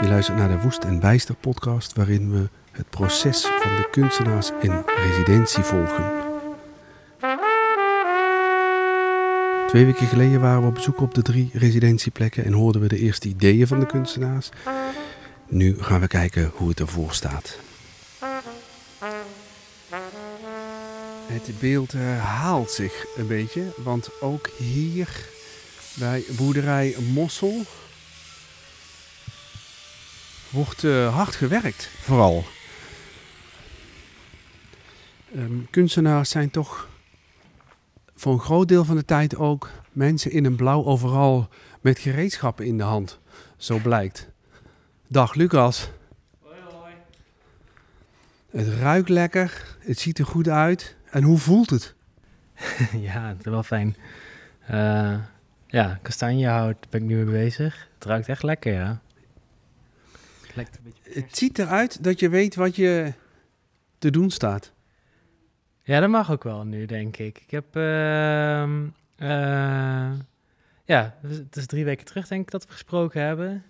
Je luistert naar de Woest en Bijster podcast, waarin we het proces van de kunstenaars in residentie volgen. Twee weken geleden waren we op bezoek op de drie residentieplekken en hoorden we de eerste ideeën van de kunstenaars. Nu gaan we kijken hoe het ervoor staat. Het beeld herhaalt zich een beetje, want ook hier bij boerderij Mossel wordt uh, hard gewerkt, vooral. Um, kunstenaars zijn toch voor een groot deel van de tijd ook mensen in een blauw overal met gereedschappen in de hand. Zo blijkt. Dag Lucas. Hoi hoi. Het ruikt lekker, het ziet er goed uit. En hoe voelt het? ja, het is wel fijn. Uh, ja, kastanjehout ben ik nu mee bezig. Het ruikt echt lekker, ja. Het, het ziet eruit dat je weet wat je te doen staat. Ja, dat mag ook wel nu, denk ik. Ik heb... Uh, uh, ja, het is drie weken terug, denk ik, dat we gesproken hebben.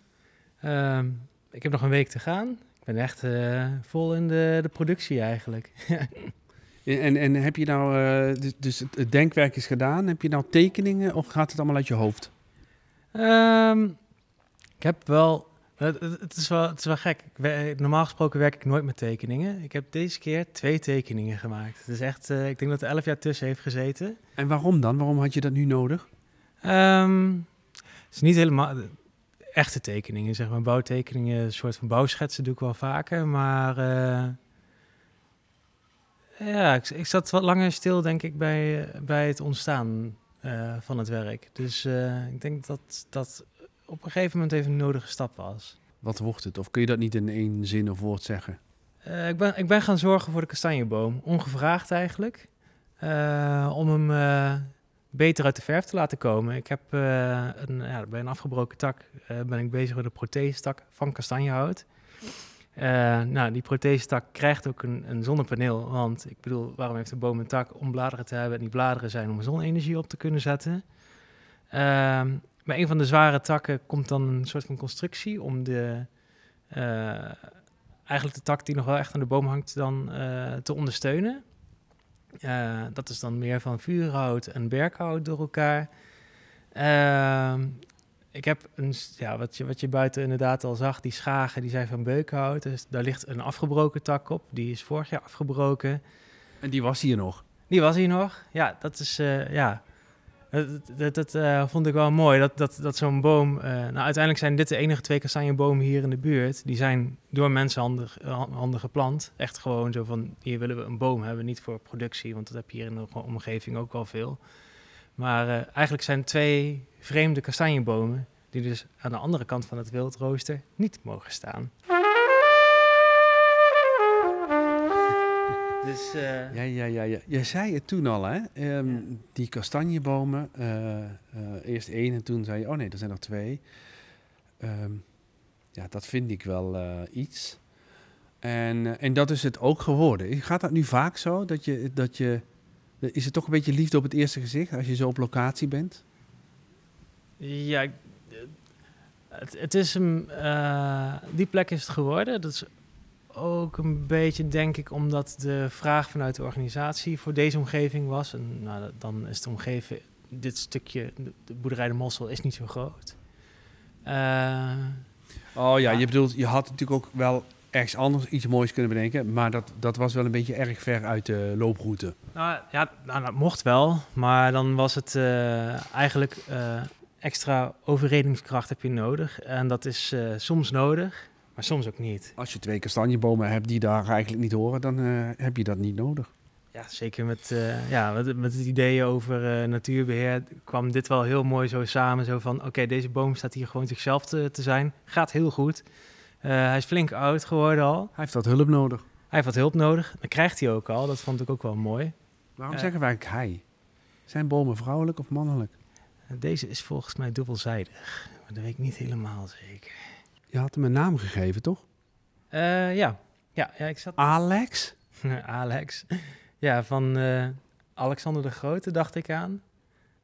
Ehm, ik heb nog een week te gaan. Ik ben echt uh, vol in de, de productie eigenlijk. en, en heb je nou, uh, dus, dus het denkwerk is gedaan. Heb je nou tekeningen of gaat het allemaal uit je hoofd? Um, ik heb wel het, het, is wel, het is wel gek. normaal gesproken werk ik nooit met tekeningen. Ik heb deze keer twee tekeningen gemaakt. Het is echt, uh, ik denk dat er elf jaar tussen heeft gezeten. En waarom dan? Waarom had je dat nu nodig? Um, het is niet helemaal echte tekeningen, zeg maar. Bouwtekeningen, een soort van bouwschetsen doe ik wel vaker. Maar uh, ja, ik, ik, zat wat langer stil, denk ik, bij, bij het ontstaan uh, van het werk. Dus ik denk dat dat op een gegeven moment even een nodige stap was. Wat wordt het? Of kun je dat niet in één zin of woord zeggen? Uh, ik, ben, ik ben gaan zorgen voor de kastanjeboom. Ongevraagd eigenlijk. Uh, om hem uh, beter uit de verf te laten komen. Ik heb een, ja, bij een afgebroken tak ben ik bezig met een protheestak van kastanjehout. nou, die protheestak krijgt ook een, een, zonnepaneel. Want ik bedoel, waarom heeft de boom een tak om bladeren te hebben? En die bladeren zijn om zonne-energie op te kunnen zetten. Bij een van de zware takken komt dan een soort van constructie om de, uh, eigenlijk de tak die nog wel echt aan de boom hangt dan uh, te ondersteunen. Uh, dat is dan meer van vuurhout en berkhout door elkaar. Ehm, ik heb een, ja, wat, je, wat je buiten inderdaad al zag, die schagen die zijn van beukhout. Dus daar ligt een afgebroken tak op, die is vorig jaar afgebroken. En die was hier nog? Die was hier nog, ja. Dat is, ja, dat, dat, uh, vond ik wel mooi, dat, dat, dat zo'n boom... Uh, nou, uiteindelijk zijn dit de enige twee kastanjebomen hier in de buurt. Die zijn door mensen handen, handen geplant. Echt gewoon zo van, hier willen we een boom hebben, niet voor productie. Want dat heb je hier in de omgeving ook wel veel. Maar eigenlijk zijn twee vreemde kastanjebomen... die dus aan de andere kant van het wildrooster niet mogen staan. Dus, uh... Ja, ja, ja, ja. Je zei het toen al, hè? Um, ja. Die kastanjebomen. Uh, uh, eerst één en toen zei je, oh nee, er zijn nog twee. Um, ja, dat vind ik wel iets. En, en dat is het ook geworden. Gaat dat nu vaak zo? Dat je, dat je, is het toch een beetje liefde op het eerste gezicht als je zo op locatie bent? Ja, het, het is een, die plek is het geworden. Dat is ook een beetje, denk ik, omdat de vraag vanuit de organisatie voor deze omgeving was. En nou, dan is de omgeving, dit stukje, de boerderij de Mossel, is niet zo groot. Uh, oh ja, je bedoelt, je had natuurlijk ook wel ergens anders iets moois kunnen bedenken, maar dat, dat was wel een beetje erg ver uit de looproute. Nou ja, nou, dat mocht wel, maar dan was het uh, eigenlijk uh, extra overredingskracht heb je nodig. En dat is soms nodig. Maar soms ook niet. Als je twee kastanjebomen hebt die daar eigenlijk niet horen, dan uh, heb je dat niet nodig. Ja, zeker met, uh, ja, met, met, het idee over uh, natuurbeheer kwam dit wel heel mooi zo samen. Zo van, oké, deze boom staat hier gewoon zichzelf te, te zijn. Gaat heel goed. hij is flink oud geworden al. Hij heeft wat hulp nodig. Hij heeft wat hulp nodig. Dat krijgt hij ook al. Dat vond ik ook wel mooi. Waarom zeggen wij eigenlijk hij? Zijn bomen vrouwelijk of mannelijk? Deze is volgens mij dubbelzijdig. Maar dat weet ik niet helemaal zeker. Je had hem een naam gegeven, toch? Uh, ja. Ja, ja, ik zat... Alex? Alex. Ja, van uh, Alexander de Grote dacht ik aan.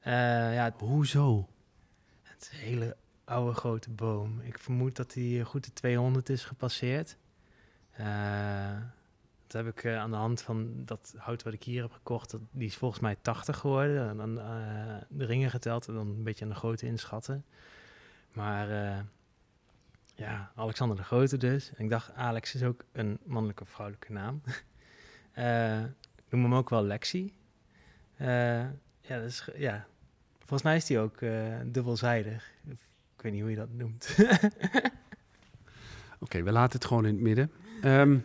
Uh, ja, Hoezo? Het hele oude grote boom. Ik vermoed dat hij goed de 200 is gepasseerd. Dat heb ik aan de hand van dat hout wat ik hier heb gekocht. Dat, die is volgens mij 80 geworden. En dan de ringen geteld en dan een beetje aan de grootte inschatten. Maar ja, Alexander de Grote dus. En ik dacht, Alex is ook een mannelijke of vrouwelijke naam. ik noem hem ook wel Lexi. ja, dus, ja, volgens mij is die ook dubbelzijdig. Ik weet niet hoe je dat noemt. Oké, we laten het gewoon in het midden. Um,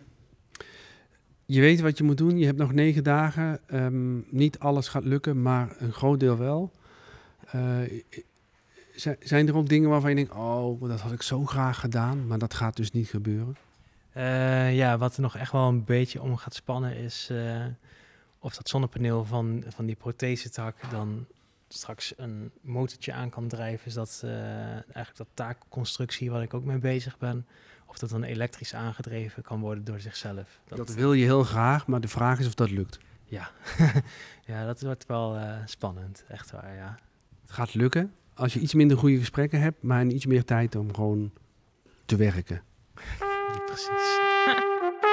je weet wat je moet doen. Je hebt nog negen dagen. Um, niet alles gaat lukken, maar een groot deel wel. Uh, zijn er ook dingen waarvan je denkt: Oh, dat had ik zo graag gedaan, maar dat gaat dus niet gebeuren? Uh, ja, wat er nog echt wel een beetje om gaat spannen is uh, of dat zonnepaneel van, van die prothesetak dan straks een motortje aan kan drijven. Is dat eigenlijk dat taakconstructie waar ik ook mee bezig ben of dat dan elektrisch aangedreven kan worden door zichzelf. Dat, dat wil je heel graag, maar de vraag is of dat lukt. Ja, ja dat wordt wel spannend, echt waar, ja. Het gaat lukken als je iets minder goede gesprekken hebt, maar iets meer tijd om gewoon te werken. Precies.